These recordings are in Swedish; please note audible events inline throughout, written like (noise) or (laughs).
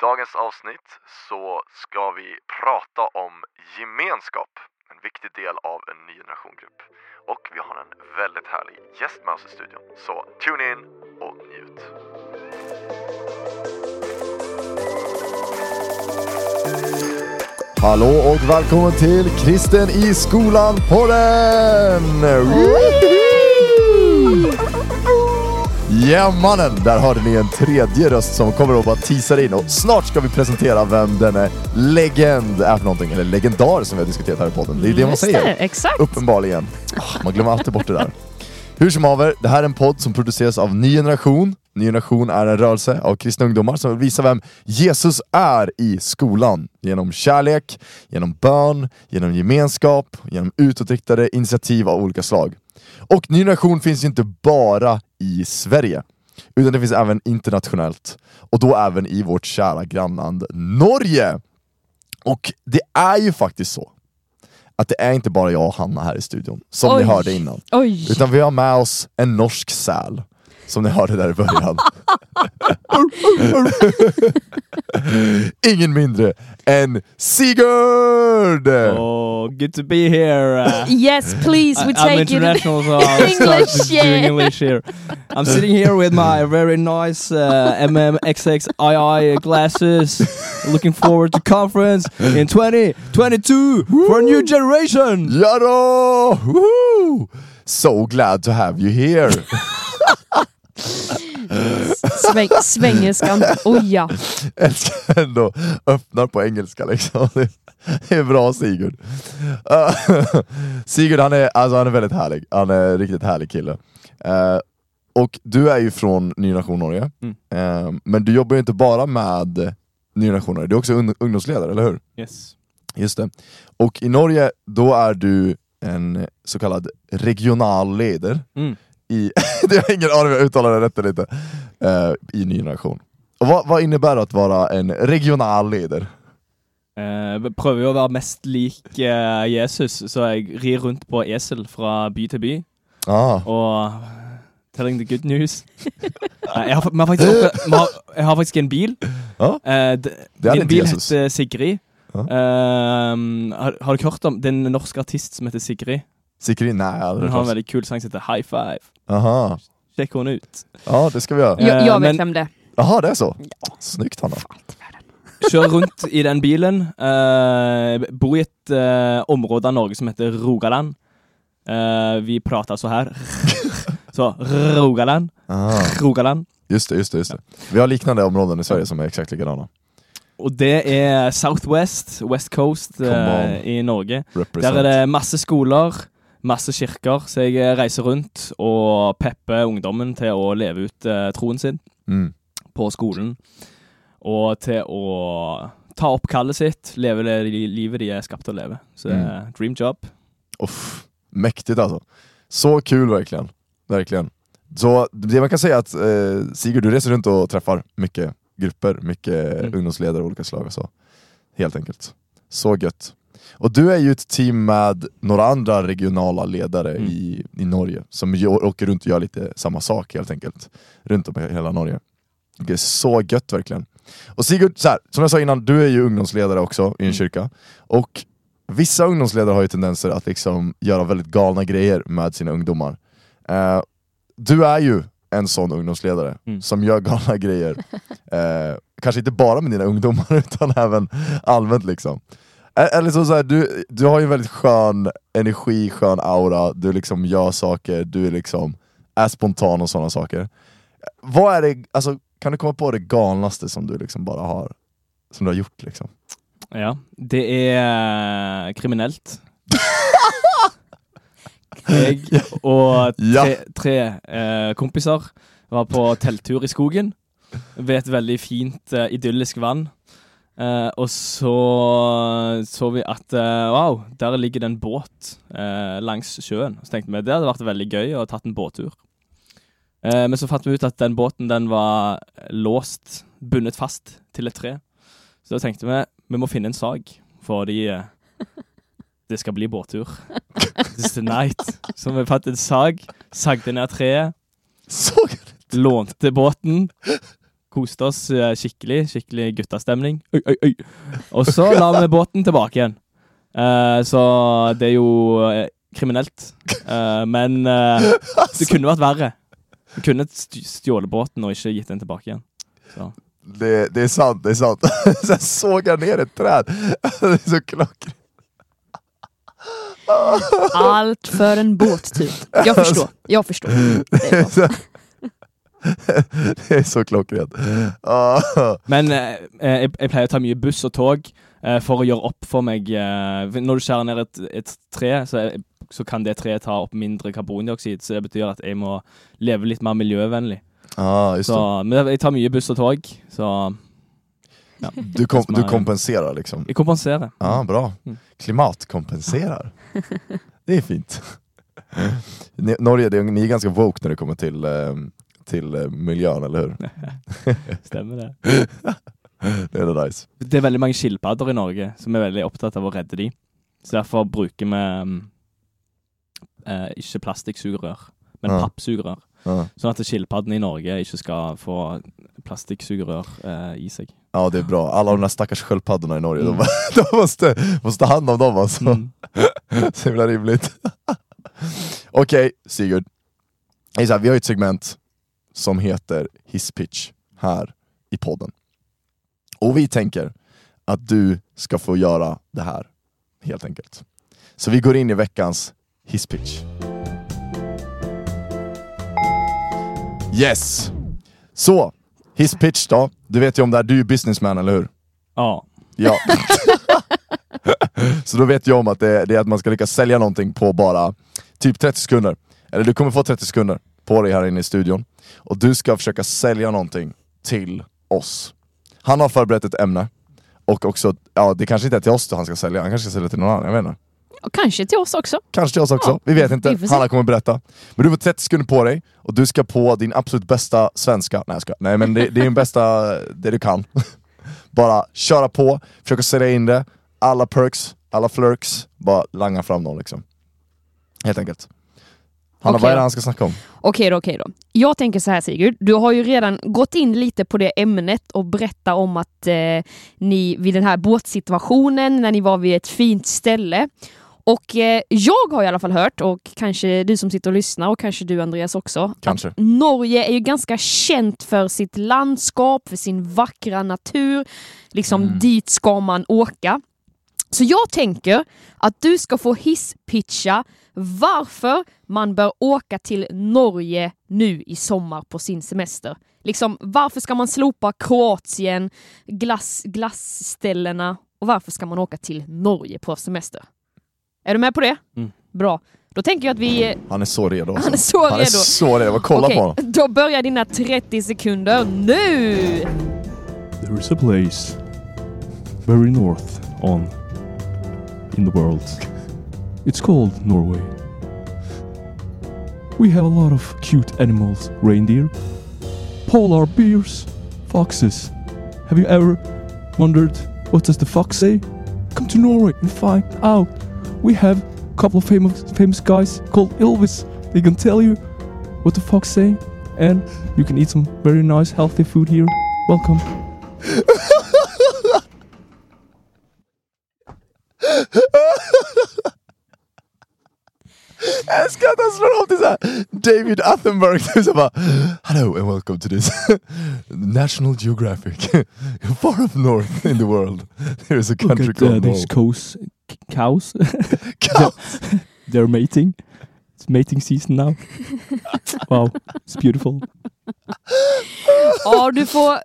dagens avsnitt så ska vi prata om gemenskap. En viktig del av en ny generationgrupp. Och vi har en väldigt härlig gäst med oss i studion. Så tune in och njut. Hallå och välkommen till Kristen i skolan-podden! Ja mannen, där hörde ni en tredje röst som kommer att bara teasar in och snart ska vi presentera vem denne legend är för någonting, eller legendar som vi har diskuterat här i podden. Det är det man säger. det, exakt. Uppenbarligen. Ah, Man glömmer alltid bort det där. Hur som haver, det här är en podd som produceras av Ny Generation. Ny Generation är en rörelse av kristna ungdomar som vill visa vem Jesus är i skolan. Genom kärlek, genom bön, genom gemenskap, genom utåtriktade initiativ av olika slag. Och Ny Generation finns ju inte bara i Sverige, utan det finns även internationellt. Och då även i vårt kära grannland Norge! Och det är ju faktiskt så att det är inte bara jag och Hanna här i studion, som Oj. ni hörde innan. Oj! Utan vi har med oss en norsk säl, som ni hörde där i början. (laughs) (laughs) Ingen mindre än Sigurd! Oh, good to be here. Uh, (laughs) Yes, please, we I- I'm take it. international, so I'll (laughs) English, start yeah. doing English here. I'm sitting here with my very nice uh, MMXXII glasses, looking forward to conference in 2022 for a new generation. Jadå! Woohoo! So glad to have you here! Sväng, svängerskan. Oj ja. älskar ändå öppnar på engelska liksom. Det är bra Sigurd. Uh, Sigurd han är, alltså, han är väldigt härlig, han är en riktigt härlig kille. Uh, och du är ju från Ny Nation Norge, Mm. Uh, men du jobbar ju inte bara med Ny Nation Norge, du är också un- ungdomsledare, eller hur? Yes. Just det. Och i Norge, då är du en så kallad regionalledare Mm. I, (laughs) jag har ingen aning om jag uttalar det rätt eller inte, eh, i Ny Generation. Och vad, vad innebär det att vara en regionalledare? Uh, prøver jo å være mest lik eh, Jesus, så jeg rir rundt på esel fra by til by. Ah, Og telling the good news. (laughs) Nei, jeg, har, har faktisk oppe, har, jeg har faktisk en bil. Eh, d- er min bil Jesus. heter Sigrid. Ehm, har, har dere hørt om det er en norsk artist som heter Sigrid? Sikri? Nej, aldrig har en veldig kul sang som heter High Five. Aha. Sjekk henne ut. Ja, det ska vi göra. Jag, jag vet men- vem det är. Jaha, det är så? Snyggt Hanna. Kjør rundt i den bilen. Uh, bor i et eh, område av Norge som heter Rogaland. Eh, vi prater så her. (laughs) så Rogaland. Ah, Rogaland. just det, just det, just det. Vi har liknande områden i Sverige som är exakt likadana. Og det er Southwest, West Coast Come eh, on. i Norge. Represent. Der er det masse skoler, masse kirker, så jeg eh, reiser rundt og pepper ungdommen til å leve ut eh, troen sin Mm. på skolen. Og til å ta opp kallet sitt, leve det li- livet de er skapt til å leve. Så er dream job. Uff, mäktigt alltså. Så kul verkligen. Verkligen. Så det man kan säga är att eh, Sigurd, du reser runt och träffar mycket grupper, mycket Mm. ungdomsledare av olika slag och så. Helt enkelt. Så gött. Och du är ju ett team med några andra regionala ledare Mm. i, i Norge som åker runt och gör lite samma sak helt enkelt. Runt om i hela Norge. Det är så gött verkligen. Och Sigurd, så här, som jag sa innan, du är ju ungdomsledare också i en Mm. kyrka. Och vissa ungdomsledare har ju tendenser att liksom göra väldigt galna grejer med sina ungdomar. Eh, du är ju en sån ungdomsledare Mm. som gör galna grejer. (laughs) Eh, kanske inte bara med dina ungdomar (laughs) utan även allmänt liksom. Eller så, så här, du, du har ju väldigt skön energi, skön aura, du liksom gör saker, du är liksom är spontan och sådana saker. Vad är det, alltså, kan du komma på det galnaste som du liksom bara har, som du har gjort liksom? Ja. Det er kriminelt. Jeg og (laughs) Ja. tre, tre eh, kompiser var på telttur i skogen ved et veldig fint, eh, idyllisk vann. Eh, og så så vi at eh, wow, der ligger det en båt eh, langs sjøen. Så tenkte vi det hadde vært veldig gøy å ha tatt en båttur. Men så fant vi ut at den båten den var låst, bundet fast til et tre. Så da tenkte vi vi må finne en sag, fordi det skal bli båttur. (laughs) This night. Så vi fant en sag, sagde ned treet, lånte båten. Koste oss eh, skikkelig. Skikkelig guttastemning. Oi, oi, oi. Og så la vi båten tilbake igjen. Eh, så det er jo eh, kriminelt. Eh, men eh, det kunne vært verre. Vi kunne st- stjålet båten og ikke gitt den tilbake igjen. Så. Det, det är sant, det är sant. Sen sågar ner ett träd. Det är så klockrent. Allt för en båttur. Jag förstår. Jag förstår. (laughs) Det är bra. (laughs) Det är så klockrent. Ah. Men eh, eh, jeg, pleier å ta mye buss og tog eh, for å gjøre opp for meg eh, Når du skjærer ned et, et tre, så, er, så kan det treet ta opp mindre karbondioksid. Så det betyr at jeg må leve litt mer miljøvennlig. Ah, just Så, det. men jeg tar mye buss og tog, så ja, Du, kom, du kompenserar liksom. jeg kompenserer. Ja, bra. Mm. Klimatkompenserar. (laughs) Det är fint. Ni- Norge, det ni är ganska woke när det kommer till, eh, till eh, miljön, eller hur? (laughs) Stemmer det. (laughs) Det är nice. Det er veldig mange skilpadder i Norge som er veldig opptatt av å redde de. Så derfor bruker vi mm, eh, ikke plastikksugerør, men Ja. pappsugerør. Ja. Sånn at skilpaddene i Norge ikke skal få plastikksugerør eh, i seg. ja, det är bra. Alla de där stackars sköldpaddorna i Norge, Mm. de, (laughs) de måste, måste ta hand om dem alltså. Mm. Så himla rimligt. Okej, Sigurd. Är så här, vi har ju ett segment som heter Hisspitch här i podden. Och vi tänker att du ska få göra det här, helt enkelt. Så vi går in i veckans Hisspitch. Yes! Så, Hisspitch då. Du vet ju om det här, du är ju businessman, eller hur? Ja. Ja. (laughs) så då vet jag om att det, det är att man ska lyckas sälja någonting på bara typ 30 sekunder. Eller du kommer få 30 sekunder på dig här inne i studion. Och du ska försöka sälja någonting till oss. Han har förberett ett ämne. Och också, ja det kanske inte är till oss då han ska sälja, han kanske ska sälja till någon annan, jag vet inte. Och kanske till oss också. Kanske till oss också, Ja, vi vet inte. vi. Hanna kommer berätta. Men du får 30 sekunder på dig, och du ska på din absolut bästa svenska, nej jag skojar. Nej men det, det är din bästa, det du kan. (laughs) Bara köra på, försöka sälja in det, alla perks, alla flirks, bara langa fram dem liksom. Helt enkelt. Hanna, Okej vad är det han ska snacka om? Okej då, okej då. Jag tänker så här Sigurd, du har ju redan gått in lite på det ämnet och berättat om att eh, ni vid den här båtsituationen, när ni var vid ett fint ställe. Och eh, jag har i alla fall hört, och kanske du som sitter och lyssnar och kanske du Andreas också, Kanske. att Norge är ju ganska känt för sitt landskap, för sin vackra natur. Liksom Mm. dit ska man åka. Så jag tänker att du ska få hisspitcha varför man bör åka till Norge nu i sommar på sin semester. Liksom, varför ska man slopa Kroatien, glass, glassställena och varför ska man åka till Norge på semester? Är du med på det? Mm. Bra. Då tänker jag att vi... Han är så redo. Alltså. Han är så Han är redo. så redo, kolla Okej, på honom. då börjar dina 30 sekunder nu! There is a place very north on in the world. It's called Norway. We have a lot of cute animals, reindeer, polar bears, foxes. Have you ever wondered what does the fox say? Come to Norway and find out. We have a couple of famous famous guys called Ilvis. They can tell you what the fox say and you can eat some very nice healthy food here. Welcome. (laughs) Jag älskar att han slår om till David Attenborough, du så bara Hello and welcome to this (laughs) National Geographic (laughs) Far up north in the world There is a Look country at uh, called these Norway cows. c- cows. (laughs) Cow! They're mating. It's mating season now. wow, it's beautiful. Ja, du får...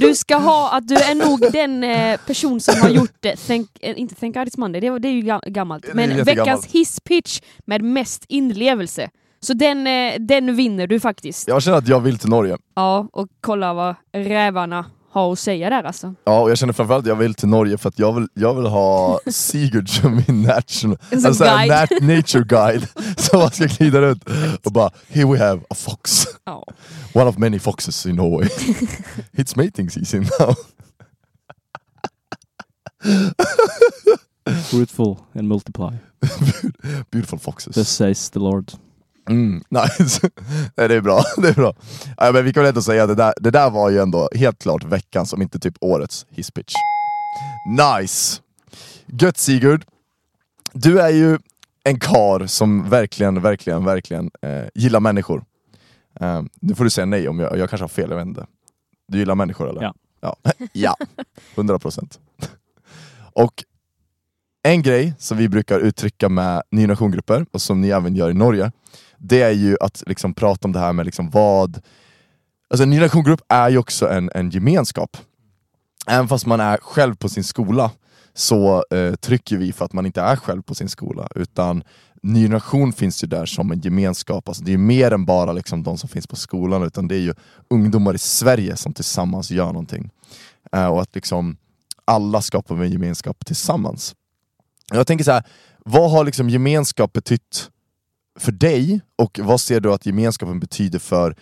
Du ska ha att du är nog den eh, person som har gjort det. Thank, eh, inte Thank God It's Monday, det, det är ju ga- gammalt. Det är Men veckans hisspitch med mest inlevelse. Så den, eh, den vinner du faktiskt. Jag känner att jag vill till Norge Ja, och kolla vad rävarna har att säga där alltså. Ja, och jag känner framförallt att jag vill till Norge för att jag vill, jag vill ha (laughs) Sigurd som min national, alltså guide. nat nature guide (laughs) som man ska glida runt och bara Here we have a fox, Ja. one of many foxes in Norway. (laughs) It's mating season now. Fruitful and multiply. Beautiful foxes. Thus says the Lord. Mm, (laughs) nice. Nej, det är bra. (laughs) Det är bra. Ja, men vi kan väl ändå säga att det där, det där var ju ändå helt klart veckans, om inte typ årets hisspitch. Nice! Gött Sigurd. Du är ju en kar som verkligen, verkligen, verkligen eh, gillar människor. Eh, nu får du säga nej om jag, jag kanske har fel, jag vet inte. Du gillar människor eller? Ja. Ja, (laughs) ja. 100 procent. Och en grej som vi brukar uttrycka med ny nationgrupper, och som ni även gör i Norge, det är ju att liksom prata om det här med liksom vad... Alltså en ny är ju också en, en gemenskap. Även fast man är själv på sin skola så eh, trycker vi för att man inte är själv på sin skola, utan Ny Generation finns ju där som en gemenskap, alltså det är ju mer än bara liksom de som finns på skolan, utan det är ju ungdomar i Sverige som tillsammans gör någonting. Eh, och att liksom alla skapar en gemenskap tillsammans. Jag tänker så här, vad har liksom gemenskap betytt för dig, och vad ser du att gemenskapen betyder för,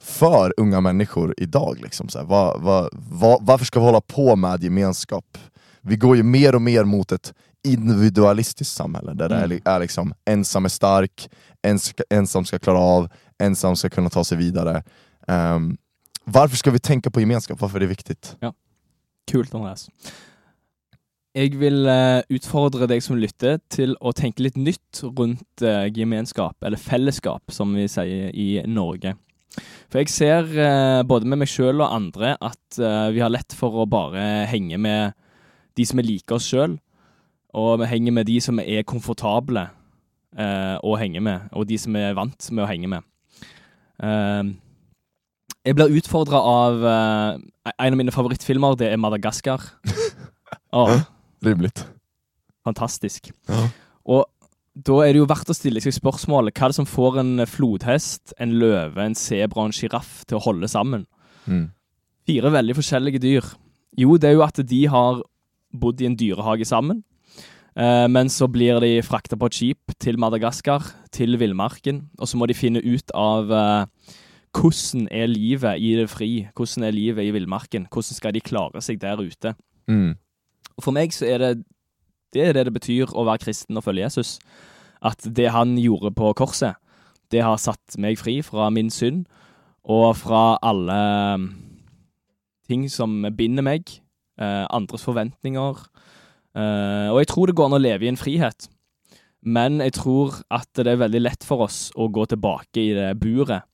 för unga människor idag? Liksom så här, vad, vad, vad, varför ska vi hålla på med gemenskap? Vi går ju mer och mer mot ett individualistiskt samhälle där det är, li- är liksom ensam är stark, ens, ensam ska klara av, ensam ska kunna ta sig vidare. Ehm, varför ska vi tänka på gemenskap? Varför är det viktigt? Kult, Andreas. Jeg vil eh, utfordre deg som lytter til å tenke litt nytt rundt eh, gemenskap, eller fellesskap, som vi sier i Norge. For jeg ser eh, både med meg sjøl og andre at vi har lett for å bare henge med de som er like oss sjøl, og vi henger med de som er komfortable å henge med, og de som er vant med å henge med. Jeg blir utfordra av eh, en av mine favorittfilmer, det er Madagaskar. (laughs) Åh, Rimligt. fantastisk. Ja. Og da er det jo verdt å stille seg spørsmålet hva er det som får en flodhest, en løve, en sebra og en sjiraff til å holde sammen? Mm. Fire veldig forskjellige dyr. Jo, det er jo at de har bodd i en dyrehage sammen. Eh, men så blir de frakta på et skip til Madagaskar, til villmarken. Og så må de finne ut av eh, hvordan er livet i det fri? Hvordan er livet i villmarken? Hvordan skal de klare seg der ute? Mm. Og for meg så er det det er det det betyr å være kristen og følge Jesus. At det han gjorde på korset, det har satt meg fri fra min synd og fra alle um, ting som binder meg, eh, andres forventninger. Eh, og jeg tror det går an å leve i en frihet. Men jeg tror at det er veldig lett for oss å gå tilbake i det buret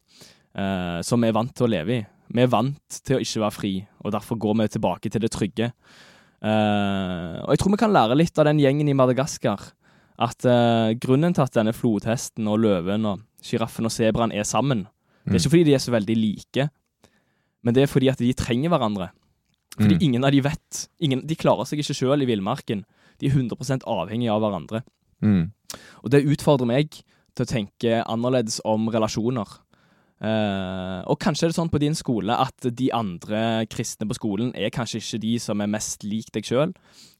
eh, som vi er vant til å leve i. Vi er vant til å ikke være fri, og derfor går vi tilbake til det trygge. Eh, og jeg tror vi kan lære litt av den gjengen i Madagaskar. At eh, grunnen til at denne flodhesten og løven og sjiraffen og sebraen er sammen, det er ikke fordi de er så veldig like, men det er fordi at de trenger hverandre. Fordi Mm. ingen av de vet. Ingen, de klarer seg ikke sjøl i villmarken. De er 100% avhengige av hverandre. Mm. Og det utfordrer meg til å tenke annerledes om relasjoner. Eh, og kanskje er det sånn på din skole at de andre kristne på skolen er kanskje ikke de som er mest lik deg sjøl.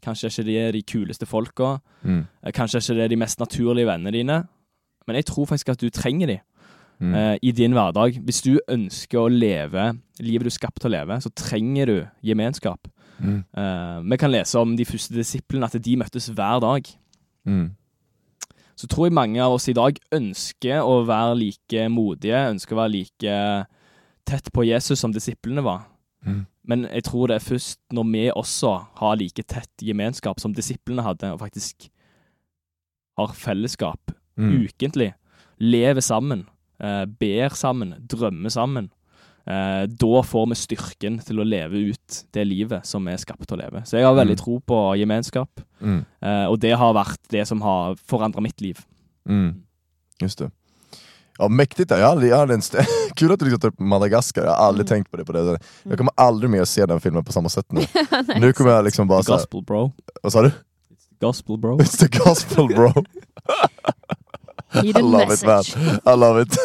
Kanskje ikke de er de kuleste folka. Mm. Eh, Kanskje ikke det er de mest naturlige vennene dine. Men jeg tror faktisk at du trenger de Mm. eh, i din hverdag. Hvis du ønsker å leve livet du er skapt til å leve, så trenger du gemenskap. Mm. Vi kan lese om de første disiplene, at de møttes hver dag. Mm. Så tror jeg mange av oss i dag ønsker å være like modige, ønsker å være like tett på Jesus som disiplene var. Mm. Men jeg tror det er først når vi også har like tett gemenskap som disiplene hadde, og faktisk har fellesskap Mm. ukentlig, lever sammen, eh, ber sammen, drømmer sammen, da får vi styrken til å leve ut det livet som vi er skapt til å leve. Så jeg har veldig Mm. tro på gemenskap, Mm. eh, og det har vært det som har forandret mitt liv. Mm. Just det. Ja, mäktigt. där. Jag har aldrig, jag st- (laughs) Kul att du liksom tar upp Madagaskar, jag har aldrig tänkt på det på det sättet. Jag kommer aldrig mer se den filmen på samma sätt nu. (laughs) nu kommer jag liksom bara såhär, gospel, bro. vad sa du? Gospel, bro. It's the gospel bro. (laughs) I love it man. message. I love it.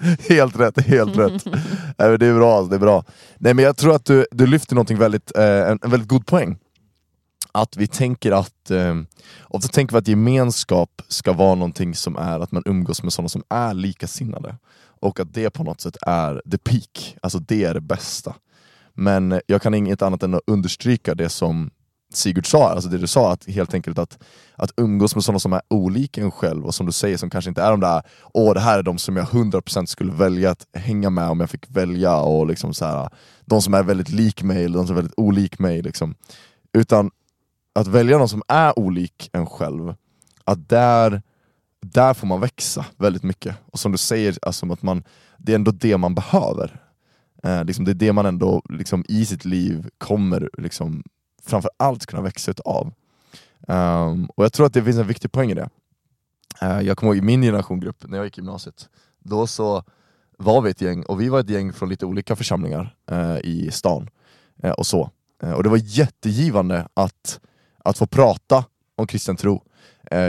(laughs) helt rätt, helt rätt. (laughs) Nej, det är bra, det är bra. Nej men jag tror att du, du lyfter någonting väldigt, eh, en, en väldigt god poäng. Att vi tänker att, eh, ofta tänker vi att gemenskap ska vara någonting som är att man umgås med sådana som är likasinnade. Och att det på något sätt är the peak, alltså det är det bästa. Men jag kan inget annat än att understryka det som, Sigurd sa, alltså det du sa, att helt enkelt att, att umgås med sådana som är olika en själv och som du säger, som kanske inte är de där Åh det här är de som jag 100% skulle välja att hänga med om jag fick välja, och liksom så här, de som är väldigt lik mig eller de som är väldigt olik mig. Liksom. Utan att välja någon som är olik en själv, att där, där får man växa väldigt mycket. Och som du säger, alltså att man, det är ändå det man behöver. Eh, liksom det är det man ändå liksom, i sitt liv kommer liksom, framför allt kunna växa utav. Um, ehm, och jag tror att det finns en viktig poäng i det. Uh, jag kommer ihåg i min generationgrupp, när jag gick i gymnasiet, då så var vi ett gäng, och vi var ett gäng från lite olika församlingar uh, i stan. Uh, och så. och det var jättegivande att, att få prata om kristen tro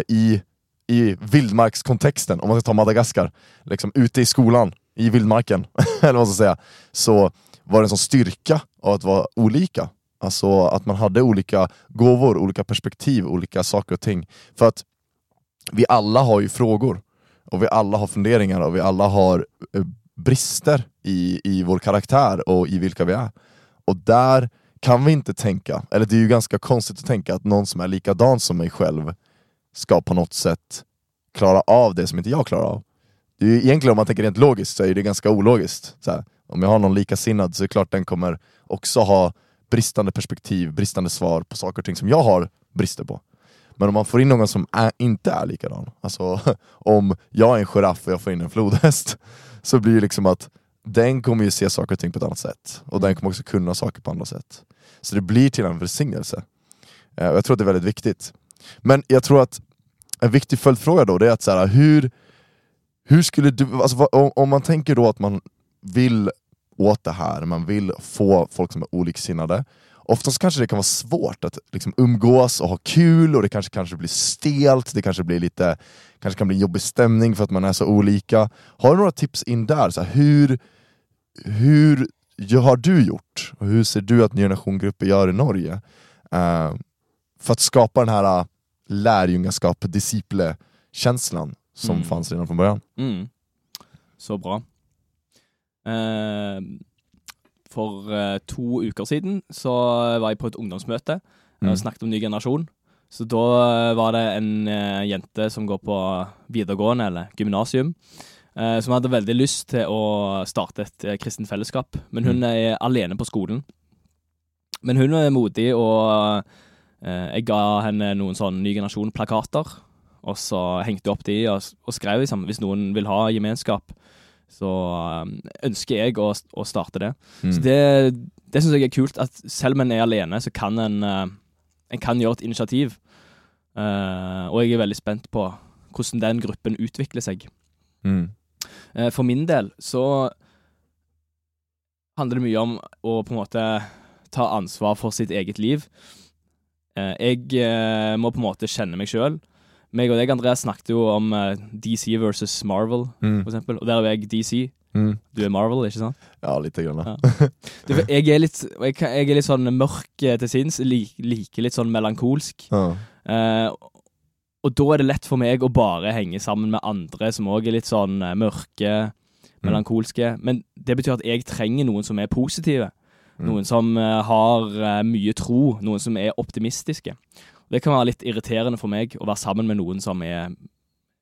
i, i vildmarkskontexten, om man ska ta Madagaskar, liksom ute i skolan, i vildmarken, (laughs) eller vad man ska säga, så var det en sån styrka av att vara olika. Alltså att man hade olika gåvor, olika perspektiv, olika saker och ting. För att vi alla har ju frågor, och vi alla har funderingar och vi alla har eh, brister i, i vår karaktär och i vilka vi är. Och där kan vi inte tänka, eller det är ju ganska konstigt att tänka att någon som är likadan som mig själv ska på något sätt klara av det som inte jag klarar av. Det är ju, egentligen om man tänker rent logiskt så är det ganska ologiskt. Så här, om jag har någon likasinnad så är det klart den kommer också ha bristande perspektiv, bristande svar på saker och ting som jag har brister på. Men om man får in någon som är, inte är likadan, alltså (laughs) om jag är en giraff och jag får in en flodhäst, (laughs) så blir det liksom att den kommer ju se saker och ting på ett annat sätt. Och den kommer också kunna saker på andra sätt. Så det blir till en välsignelse. Eh, jag tror att det är väldigt viktigt. Men jag tror att en viktig följdfråga då, det är att så här, hur, hur skulle du, alltså, om, om man tänker då att man vill åt det här, man vill få folk som är oliksinnade. Oftast kanske det kan vara svårt att liksom umgås och ha kul och det kanske, kanske blir stelt, det kanske blir lite kanske kan bli jobbig stämning för att man är så olika. Har du några tips in där? Så här, hur, hur har du gjort? Och hur ser du att Ny Generation-grupper gör i Norge? Uh, för att skapa den här uh, lärjungaskap, disciple-känslan som Mm. fanns redan från början. Mm. Så bra. Eh, for eh, to uker siden så var jeg på et ungdomsmøte Mm. og snakket om ny generasjon. Så da eh, var det en jente som går på videregående, eller gymnasium, som hadde veldig lyst til å starte et kristent fellesskap. Men hun er alene på skolen. Men hun er modig, og jeg ga henne noen sånn ny generasjon-plakater. Og så hengte jeg opp de og, og skrev liksom hvis noen vil ha gemenskap, så eh, ønsker jeg å, å starte det. Så det, det syns jeg er kult, at selv om en er alene, så kan en, eh, en kan gjøre et initiativ. Eh, og jeg er veldig spent på hvordan den gruppen utvikler seg. Mm. Eh, For min del så handler det mye om å på en måte ta ansvar for sitt eget liv. Eh, Jeg eh, må på en måte kjenne meg sjøl. Meg og deg, Andreas, snakket jo om eh, DC versus Marvel, Mm. for eksempel. Og der er jeg DC. Mm. Du er Marvel, ikke sant? Ja, lite grann. Ja. Du, jeg, er litt, jeg, kan- jeg er litt sånn mørk eh, til sinns. lik- Liker litt sånn melankolsk. Ja. Eh, og da er det lett for meg å bare henge sammen med andre som òg er litt sånn eh, mørke, melankolske. Men det betyr at jeg trenger noen som er positive. Mm. Noen som eh, har eh, mye tro. Noen som er optimistiske. Det kan være litt irriterende for meg å være sammen med noen som er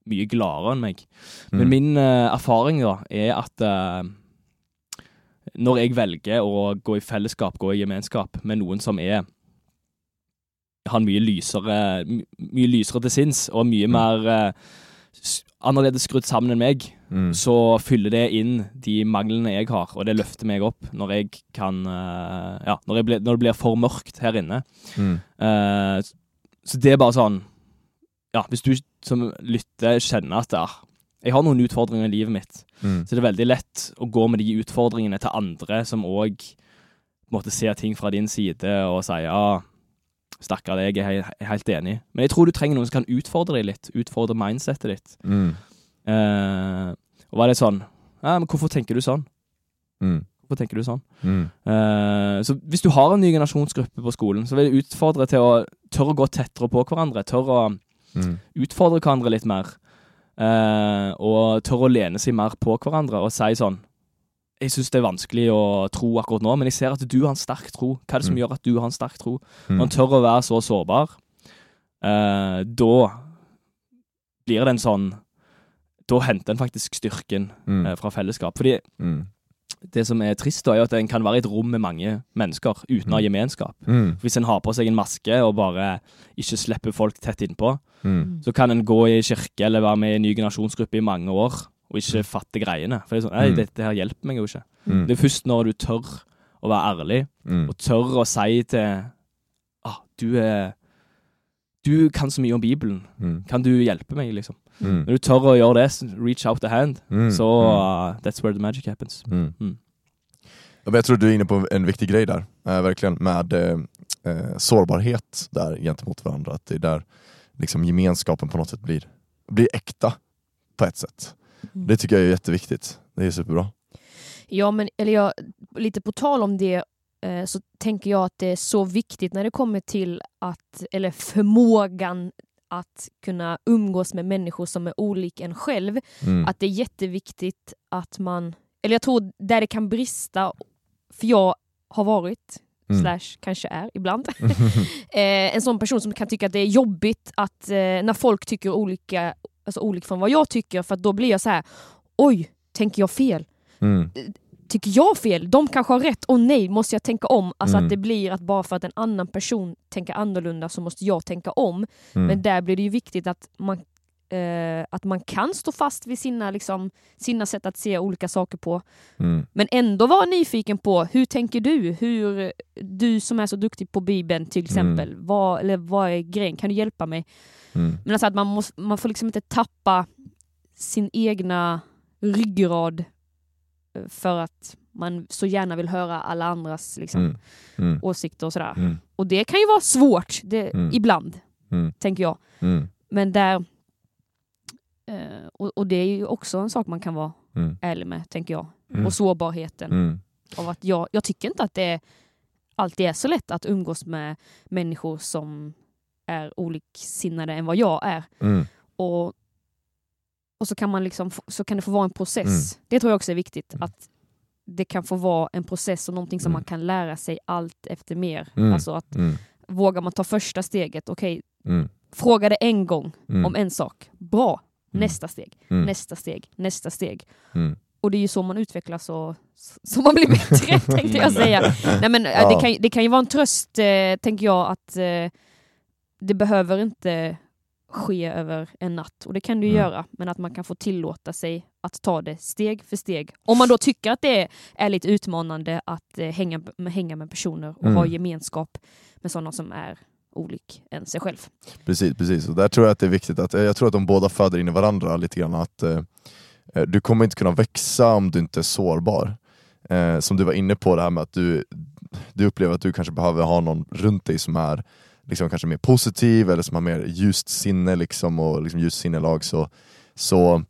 mye gladere enn meg. Men Mm. min eh, erfaring da er at eh, når jeg velger å gå i fellesskap, gå i gemenskap med noen som er har mye lysere, my, mye lysere til sinns og mye mer eh, s- annerledes skrudd sammen enn meg, Mm. så fyller det inn de manglene jeg har, og det løfter meg opp når jeg kan Ja, når, jeg blir- når det blir for mørkt her inne. Mm. S- så det er bare sånn Ja, hvis du som lytter kjenner at ah, jeg har noen utfordringer i livet mitt, Mm. så det er veldig lett å gå med de utfordringene til andre som òg ser ting fra din side og sier ja, stakkar deg, jeg er he- helt enig. Men jeg tror du trenger noen som kan utfordre deg litt, utfordre mindsetet ditt. Mm. Eh, og var det sånn Ja, men hvorfor tenker du sånn? Mm. Hvorfor tenker du sånn? Mm. Eh, så hvis du har en ny generasjonsgruppe på skolen, så vil jeg utfordre til å tørre å gå tettere på hverandre. Tørre å Mm. utfordre hverandre litt mer. eh, og tørre å lene seg mer på hverandre og si sånn jeg syns det er vanskelig å tro akkurat nå, men jeg ser at du har en sterk tro. Hva er det som Mm. gjør at du har en sterk tro? Mm. Når han tør å være så sårbar, eh, da blir det en sånn Da henter en faktisk styrken Mm. eh, fra fellesskap. Fordi Mm. Det som er trist, da, er at en kan være i et rom med mange mennesker uten å ha Mm. gemenskap. Mm. Hvis en har på seg en maske og bare ikke slipper folk tett innpå, Mm. så kan en gå i kirke eller være med i en ny generasjonsgruppe i mange år og ikke fatte greiene. For det er sånn, Nei, Mm. dette her hjelper meg jo ikke. Mm. Det er først når du tør å være ærlig, Mm. og tør å si til ah, du er Du kan så mye om Bibelen. Mm. Kan du hjelpe meg, liksom? Mm. Når du tør å gjøre det, reach out the hand, Mm. så Mm. uh, that's where the magic happens. Mm. Mm. Jag tror du är inne på en viktig grej där, eh, verkligen, med eh, eh, sårbarhet där gentemot varandra. Att det är där liksom, gemenskapen på något sätt blir, blir äkta på ett sätt. Mm. Det tycker jag är jätteviktigt. Det är superbra. Ja, men eller jag, lite på tal om det eh, så tänker jag att det är så viktigt när det kommer till att, eller förmågan att kunna umgås med människor som är olika en själv. Mm. Att det är jätteviktigt att man, eller jag tror där det kan brista, för jag har varit, Mm. slash kanske är ibland, (laughs) (laughs) eh, en sån person som kan tycka att det är jobbigt att eh, när folk tycker olika, alltså olika från vad jag tycker, för att då blir jag så här: oj, tänker jag fel? Mm. Tycker jag fel? De kanske har rätt, och nej, måste jag tänka om? Alltså Mm. att det blir att bara för att en annan person tänker annorlunda så måste jag tänka om. Mm. Men där blir det ju viktigt att man, eh, att man kan stå fast vid sina, liksom, sina sätt att se olika saker på. Mm. Men ändå vara nyfiken på, hur tänker du? Hur, du som är så duktig på Bibeln till exempel, vad, eller vad är grejen? Kan du hjälpa mig? Mm. Men alltså att man, måste, man får liksom inte tappa sin egna ryggrad för att man så gärna vill höra alla andras liksom, Mm. Mm. åsikter och sådär. Mm. Och det kan ju vara svårt, det, Mm. ibland, Mm. tänker jag. Mm. Men där... Eh, och, och det är ju också en sak man kan vara ärlig med, tänker jag. Och sårbarheten. Av att jag, jag tycker inte att det alltid är så lätt att umgås med människor som är oliksinnade än vad jag är. Och, och så, kan man liksom, så kan det få vara en process. Det tror jag också är viktigt. Mm. Att det kan få vara en process och någonting som Mm. man kan lära sig allt efter mer. Mm. Alltså att Mm. vågar man ta första steget, okej, Mm. fråga det en gång Mm. om en sak. Bra, Mm. nästa steg, Mm. nästa steg, nästa steg. Mm. Och det är ju så man utvecklas och så man blir bättre, (laughs) tänkte jag säga. Nej, men, eh, Ja. det, kan, det kan ju vara en tröst, eh, tänker jag, att eh, det behöver inte ske över en natt. Och det kan ju Mm. göra, men att man kan få tillåta sig att ta det steg för steg. Om man då tycker att det är, lite utmanande att eh, hänga, med, hänga med personer och Mm. ha gemenskap med sådana som är olik än sig själv. Precis, precis. Och där tror jag att det är viktigt att, eh, jag tror att de båda föder in i varandra lite grann. Att eh, eh, Du kommer inte kunna växa om du inte är sårbar. Eh, som du var inne på, det här med att du, du upplever att du kanske behöver ha någon runt dig som är liksom kanske mer positiv eller som har mer ljust sinne liksom, och liksom ljust sinnelag. Så, så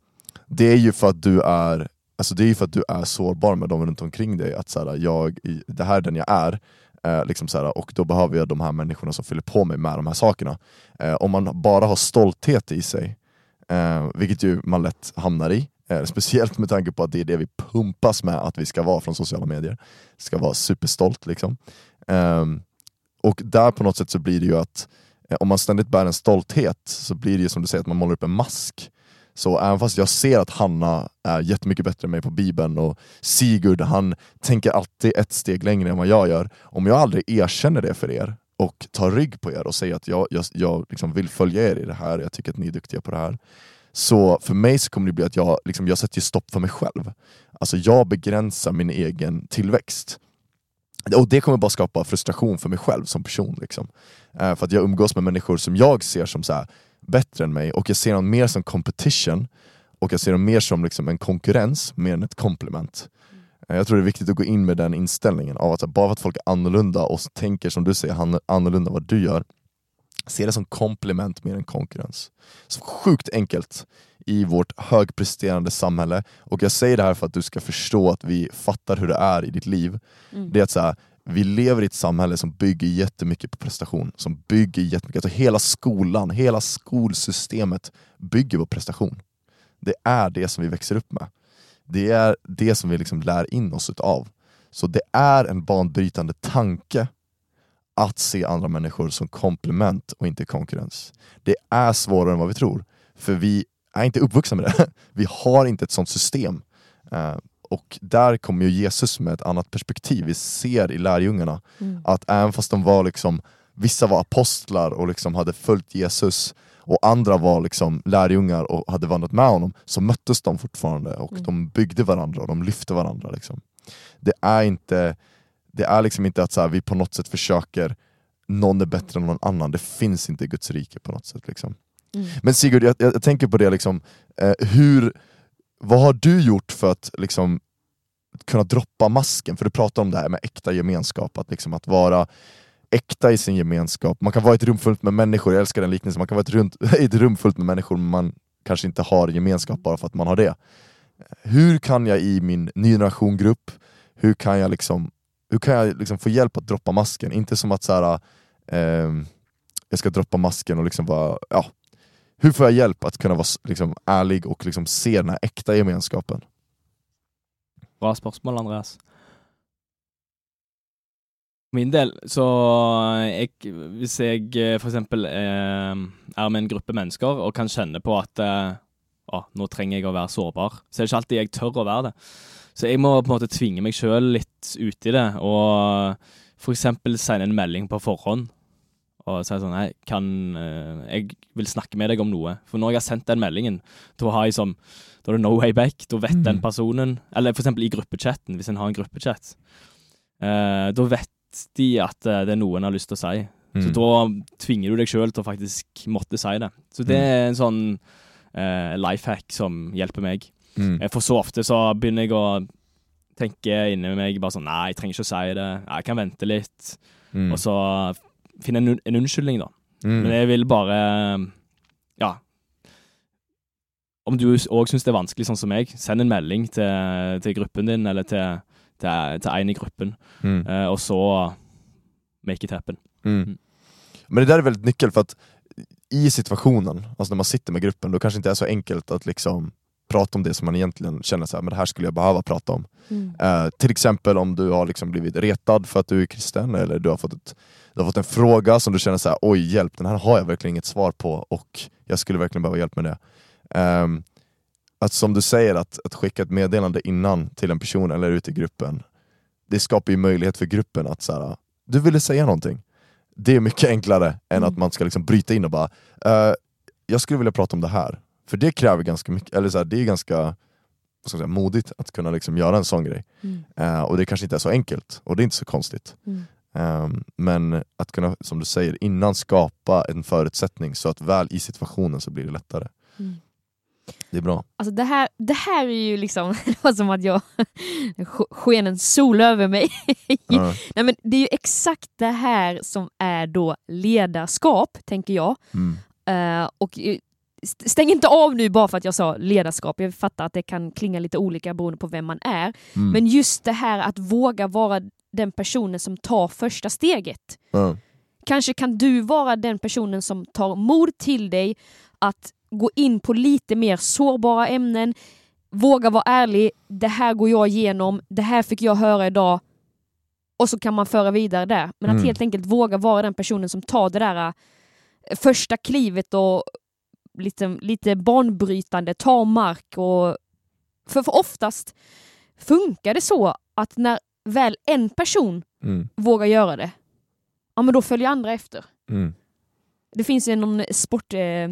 det är ju för att du är Alltså det är ju för att du är sårbar med dem runt omkring dig, att så här, jag, det här är den jag är, eh, liksom så här, och då behöver jag de här människorna som fyller på mig med de här sakerna. Eh, om man bara har stolthet i sig, eh, vilket ju man lätt hamnar i, eh, speciellt med tanke på att det är det vi pumpas med att vi ska vara från sociala medier, ska vara superstolt liksom. Ehm, och där på något sätt så blir det ju att eh, om man ständigt bär en stolthet så blir det ju som du säger att man målar upp en mask. Så även fast jag ser att Hanna är jättemycket bättre än mig på Bibeln och Sigurd han tänker alltid ett steg längre än vad jag gör. Om jag aldrig erkänner det för er och tar rygg på er och säger att jag, jag, jag liksom vill följa er i det här, jag tycker att ni är duktiga på det här. Så för mig så kommer det bli att jag, liksom, jag sätter stopp för mig själv. Alltså jag begränsar min egen tillväxt. Och det kommer bara skapa frustration för mig själv som person. Liksom. Eh, för att jag umgås med människor som jag ser som så här, bättre än mig och jag ser dem mer som competition och jag ser dem mer som liksom en konkurrens mer än ett komplement. Eh, Jag tror det är viktigt att gå in med den inställningen av att här, bara för att folk är annorlunda och tänker som du säger annorlunda vad du gör, se det som komplement mer än konkurrens. Så sjukt enkelt i vårt högpresterande samhälle och jag säger det här för att du ska förstå att vi fattar hur det är i ditt liv. Mm. Det är att så här, vi lever i ett samhälle som bygger jättemycket på prestation, som bygger jättemycket, alltså hela skolan, hela skolsystemet bygger på prestation. Det är det som vi växer upp med. Det är det som vi liksom lär in oss utav. Så det är en banbrytande tanke att se andra människor som komplement och inte konkurrens. Det är svårare än vad vi tror, för vi är inte uppvuxna med det. (laughs) Vi har inte ett sånt system. Eh, och där kommer ju Jesus med ett annat perspektiv. Vi ser i lärjungarna Mm. att även fast de var liksom, vissa var apostlar och liksom hade följt Jesus och andra var liksom lärjungar och hade vandrat med honom, så möttes de fortfarande och Mm. de byggde varandra och de lyfte varandra. Liksom. Det är inte det är liksom inte att så här, vi på något sätt försöker någon är bättre än någon annan, det finns inte i Guds rike på något sätt. Liksom. Mm. Men Sigurd, jag, jag, tänker på det, liksom, eh, hur, vad har du gjort för att liksom, kunna droppa masken? För du pratar om det här med äkta gemenskap, att, liksom, att vara äkta i sin gemenskap. Man kan vara i ett rum fullt med människor, jag älskar den liknelsen, man kan vara i ett, (laughs) i ett rum fullt med människor men man kanske inte har gemenskap bara för att man har det. Hur kan jag i min ny generation-grupp, hur kan jag liksom hur kan jag liksom få hjälp att droppa masken? Inte som att så här, ehm, jag ska droppa masken och liksom vara, ja, hur får jag hjälp att kunna vara liksom, ärlig och liksom se den här äkta gemenskapen? Bra spørsmål, Andreas. Min del, så eh, jeg, hvis jeg eh, eh, er med en gruppe mennesker og kan kjenne på at eh, å, nå trenger jeg å være sårbar, så er det ikke alltid jeg tør å være det. Så jeg må på en måte tvinge meg sjøl litt ut i det, og eksempel sende en melding på forhånd. Og si sånn Hei, kan eh, Jeg vil snakke med deg om noe. For når jeg har sendt den meldingen, da har jeg som Da er det no way back. Da vet den Mm. personen Eller eksempel i gruppechatten, hvis en har en gruppechat. Eh, da vet de at eh, det er noe en har lyst til å si. Så Mm. da tvinger du deg sjøl til å faktisk måtte si det. Så det er en sånn eh, life hack som hjelper meg. Mm. Eh, For så ofte så begynner jeg å tenke inni meg bare sånn Nei, jeg trenger ikke å si det. Jeg kan vente litt. Mm. Og så finne en, en unnskyldning, da. Mm. Men jeg vil bare Ja. Om du òg syns det er vanskelig, sånn som meg, send en melding til, til gruppen din, eller til, til, til en i gruppen, eh, og så make it happen. Mm. Mm. Men det där är väldigt nyckel för att i situationen, alltså när man sitter med gruppen, då kanske inte är så enkelt att liksom prata om det som man egentligen känner så här, men det här skulle jag behöva prata om. Mm. Eh, till exempel om du har liksom blivit retad för att du är kristen, eller du har fått, ett, du har fått en fråga som du känner så här, oj hjälp, den här har jag verkligen inget svar på och jag skulle verkligen behöva hjälp med det. Ehm, att som du säger, att, att skicka ett meddelande innan till en person eller ut i gruppen, det skapar ju möjlighet för gruppen att så här, du ville säga någonting. Det är mycket enklare än Mm. att man ska liksom bryta in och bara, eh, jag skulle vilja prata om det här. För det kräver ganska mycket, eller så här, det är ganska vad ska jag säga, modigt att kunna liksom göra en sån grej. Mm. Eh, och det kanske inte är så enkelt, och det är inte så konstigt. Mm. Ehm, men att kunna, som du säger, innan skapa en förutsättning så att väl i situationen så blir det lättare. Mm. Det är bra. Alltså det här, det här är ju liksom, (laughs) det var som att jag sk- sken en sol över mig. (laughs) Ja. Nej, men det är ju exakt det här som är då ledarskap, tänker jag. Mm. Eh, och stäng inte av nu bara för att jag sa ledarskap. Jag fattar att det kan klinga lite olika beroende på vem man är. Mm. Men just det här att våga vara den personen som tar första steget. Ja. Kanske kan du vara den personen som tar mod till dig att gå in på lite mer sårbara ämnen, våga vara ärlig, det här går jag igenom, det här fick jag höra idag och så kan man föra vidare där. Men att Mm. helt enkelt våga vara den personen som tar det där eh, första klivet och lite, lite banbrytande, tar mark och... För, för oftast funkar det så att när väl en person Mm. vågar göra det, ja men då följer andra efter. Mm. Det finns ju någon sport, eh,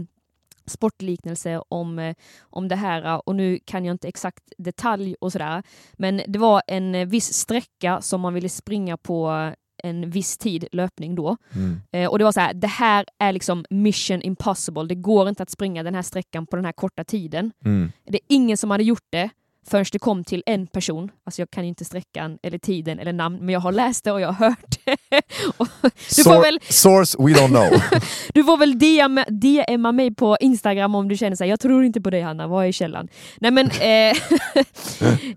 sportliknelse om, eh, om det här eh, och nu kan jag inte exakt detalj och sådär. Men det var en eh, viss sträcka som man ville springa på en viss tid löpning då. Mm. Eh, och det var så här, det här är liksom mission impossible. Det går inte att springa den här sträckan på den här korta tiden. Mm. Det är ingen som hade gjort det förrän det kom till en person. Alltså jag kan ju inte sträckan eller tiden eller namn, men jag har läst det och jag har hört det. (laughs) Du får väl- Source we don't know. (laughs) Du får väl DM, DMa mig på Instagram om du känner så här, jag tror inte på dig Hanna, vad är källan? Nej men, eh,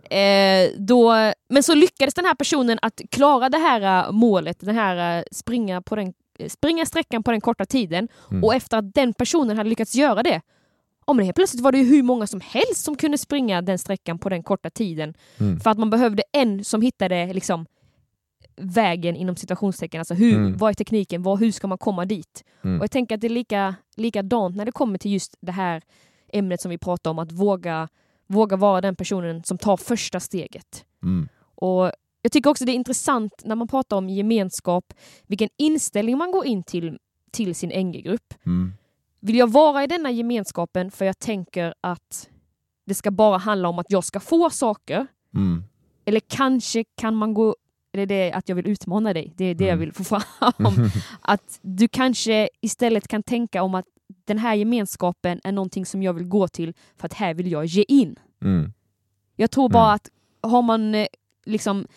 (laughs) eh, då, men så lyckades den här personen att klara det här eh, målet, den här eh, springa, på den, springa sträckan på den korta tiden Mm. och efter att den personen hade lyckats göra det, ja, men helt plötsligt var det ju hur många som helst som kunde springa den sträckan på den korta tiden. Mm. För att man behövde en som hittade liksom, vägen inom situationstecken. Alltså hur, Mm. vad är tekniken? Vad, hur ska man komma dit? Mm. Och jag tänker att det är lika, likadant när det kommer till just det här ämnet som vi pratar om, att våga, våga vara den personen som tar första steget. Mm. Och jag tycker också det är intressant när man pratar om gemenskap, vilken inställning man går in till, till sin NG-grupp. Vill jag vara i denna gemenskapen för jag tänker att det ska bara handla om att jag ska få saker? Mm. Eller kanske kan man gå... Eller det är att jag vill utmana dig, det är det jag Mm. vill få fram. (laughs) att du kanske istället kan tänka om att den här gemenskapen är någonting som jag vill gå till för att här vill jag ge in. Mm. Jag tror bara Mm. att har man eh, liksom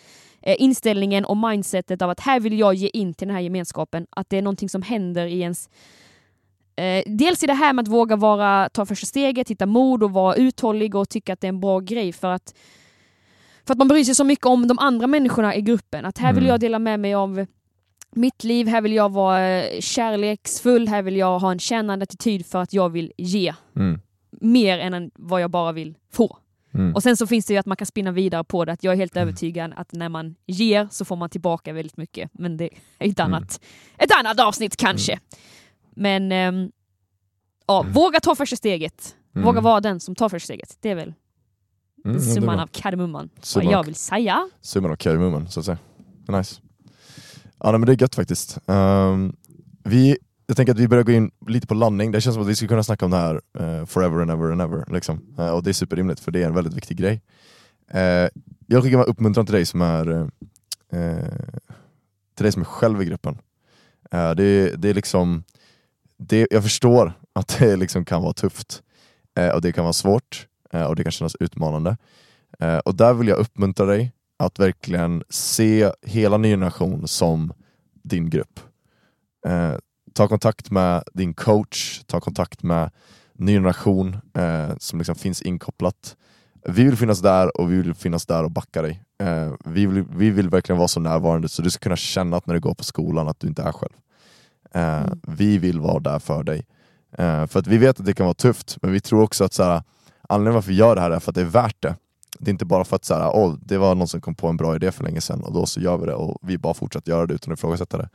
eh, inställningen och mindsetet av att här vill jag ge in till den här gemenskapen, att det är någonting som händer i ens eh, Dels i det här med att våga vara, ta första steget, hitta mod och vara uthållig och tycka att det är en bra grej för att för att man bryr sig så mycket om de andra människorna i gruppen. Att här vill Mm. jag dela med mig av mitt liv, här vill jag vara eh, kärleksfull, här vill jag ha en kännande attityd för att jag vill ge Mm. mer än vad jag bara vill få. Mm. Och sen så finns det ju att man kan spinna vidare på det, att jag är helt Mm. övertygad att när man ger så får man tillbaka väldigt mycket. Men det är ett Mm. annat, ett annat avsnitt kanske. Men ehm, ja, Mm. våga ta första steget. Mm. Våga vara den som tar första steget. Det är väl Mm, summan av kardemumman. Vad jag vill säga. Summan av kardemumman, så att säga. Nice. Ja, men det är gött faktiskt. Ehm, vi, jag tänker att vi börjar gå in lite på landning. Det känns som att vi skulle kunna snacka om det här eh, forever and ever and ever. Liksom. Eh, och det är superrimligt, för det är en väldigt viktig grej. Uh, jag skickar med uppmuntran till dig som är till dig som är själv i gruppen. Det, det är liksom, det, jag förstår att det liksom kan vara tufft eh, och det kan vara svårt eh, och det kan kännas utmanande. Eh, och där vill jag uppmuntra dig att verkligen se hela Ny Generation som din grupp. Eh, ta kontakt med din coach, ta kontakt med Ny Generation eh, som liksom finns inkopplat. Vi vill finnas där och vi vill finnas där och backa dig. Eh, vi, vill, vi vill verkligen vara så närvarande så du ska kunna känna att när du går på skolan att du inte är själv. Eh, Mm. Vi vill vara där för dig. Eh, för att vi vet att det kan vara tufft, men vi tror också att så här, anledningen varför vi gör det här är för att det är värt det. Det är inte bara för att så här, oh, det var någon som kom på en bra idé för länge sedan och då så gör vi det och vi bara fortsätter göra det utan att ifrågasätta det.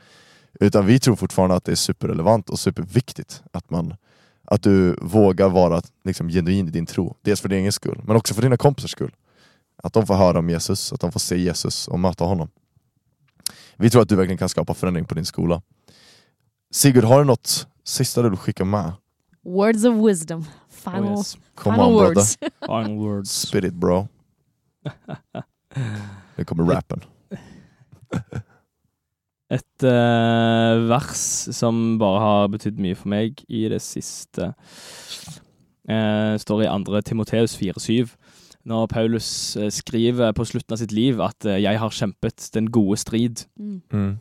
Utan vi tror fortfarande att det är superrelevant och superviktigt att, man, att du vågar vara liksom, genuin i din tro. Dels för din egen skull, men också för dina kompisars skull. Att de får höra om Jesus, att de får se Jesus och möta honom. Vi tror att du verkligen kan skapa förändring på din skola. Sigurd, har du något sista du vill skicka med? Words of wisdom. Final, Oh, yes. Come final on brother, words. (laughs) (laughs) Final words. spit it bro. Nu kommer rappen. (laughs) Et eh, vers som bare har betydd mye for meg i det siste, eh, står i 2. Timoteus 4,7. Når Paulus eh, skriver på slutten av sitt liv at eh, 'jeg har kjempet den gode strid'. Mm.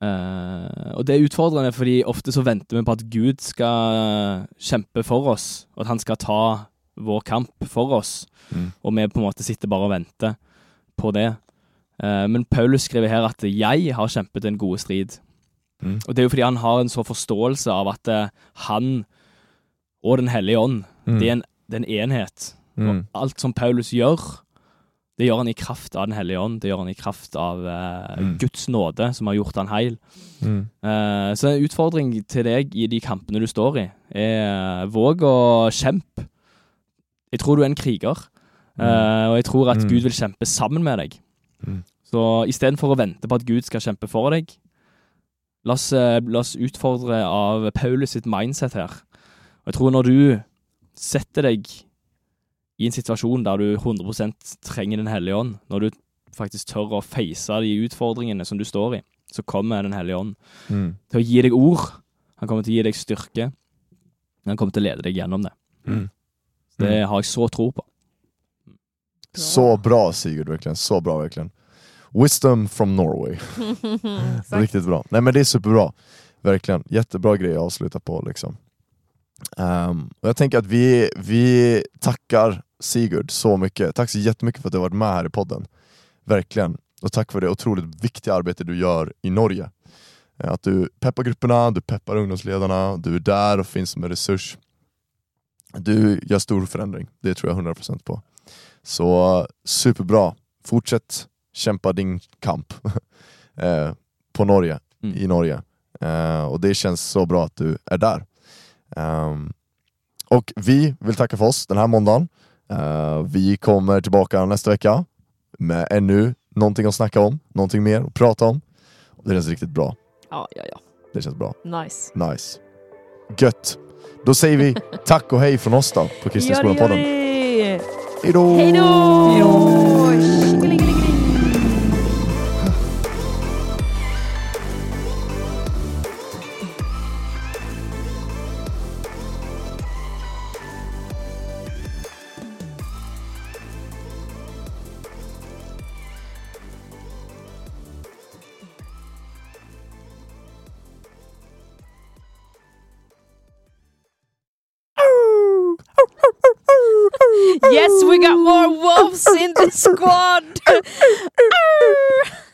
Eh, og det er utfordrende, fordi ofte så venter vi på at Gud skal kjempe for oss, og at han skal ta vår kamp for oss. Mm. Og vi på en måte sitter bare og venter på det. Eh, men Paulus skriver her at 'jeg har kjempet en gode strid'. Mm. Og det er jo fordi han har en så forståelse av at eh, han og Den hellige ånd, Mm. det, er en, det er en enhet. Mm. Og alt som Paulus gjør, det gjør han i kraft av Den hellige ånd. Det gjør han i kraft av eh, Mm. Guds nåde, som har gjort han heil. Mm. Eh, så en utfordring til deg i de kampene du står i, er eh, våg å kjempe. Jeg tror du er en kriger, eh, og jeg tror at Mm. Gud vil kjempe sammen med deg. Mm. Så istedenfor å vente på at Gud skal kjempe for deg, la oss, la oss utfordre av Paulus sitt mindset her. Og jeg tror når du setter deg i en situasjon der du 100% trenger Den hellige ånd, når du faktisk tør å face de utfordringene som du står i, så kommer Den hellige ånd Mm. til å gi deg ord. Han kommer til å gi deg styrke. Han kommer til å lede deg gjennom det. Mm. Det har jeg så tro på. Så bra Sigurd, verkligen. Så bra verkligen. Wisdom from Norway. (laughs) Riktigt bra. Nej men det är superbra. Verkligen. Jättebra grej att avsluta på liksom. Ehm, och jag tänker att vi, vi tackar Sigurd så mycket. Tack så jättemycket för att du har varit med här i podden. Verkligen. Och tack för det otroligt viktiga arbete du gör i Norge. Eh, Att du peppar grupperna, du peppar ungdomsledarna, du är där och finns som en resurs. Du gör stor förändring, det tror jag 100% på. Så superbra, fortsätt kämpa din kamp (laughs) eh, på Norge, Mm. i Norge. Eh, och det känns så bra att du är där. Ehm, och vi vill tacka för oss den här måndagen. Eh, vi kommer tillbaka nästa vecka med ännu någonting att snacka om, någonting mer att prata om. Det känns riktigt bra. Ja, ja, ja. Det känns bra. Nice. Nice. Gött. Då säger vi (laughs) tack och hej från oss då på Kristna skolan-podden. det. Hejdå! Hej då! More wolves in the squad. (laughs)